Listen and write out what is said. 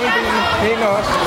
Gammelbyen hænger også.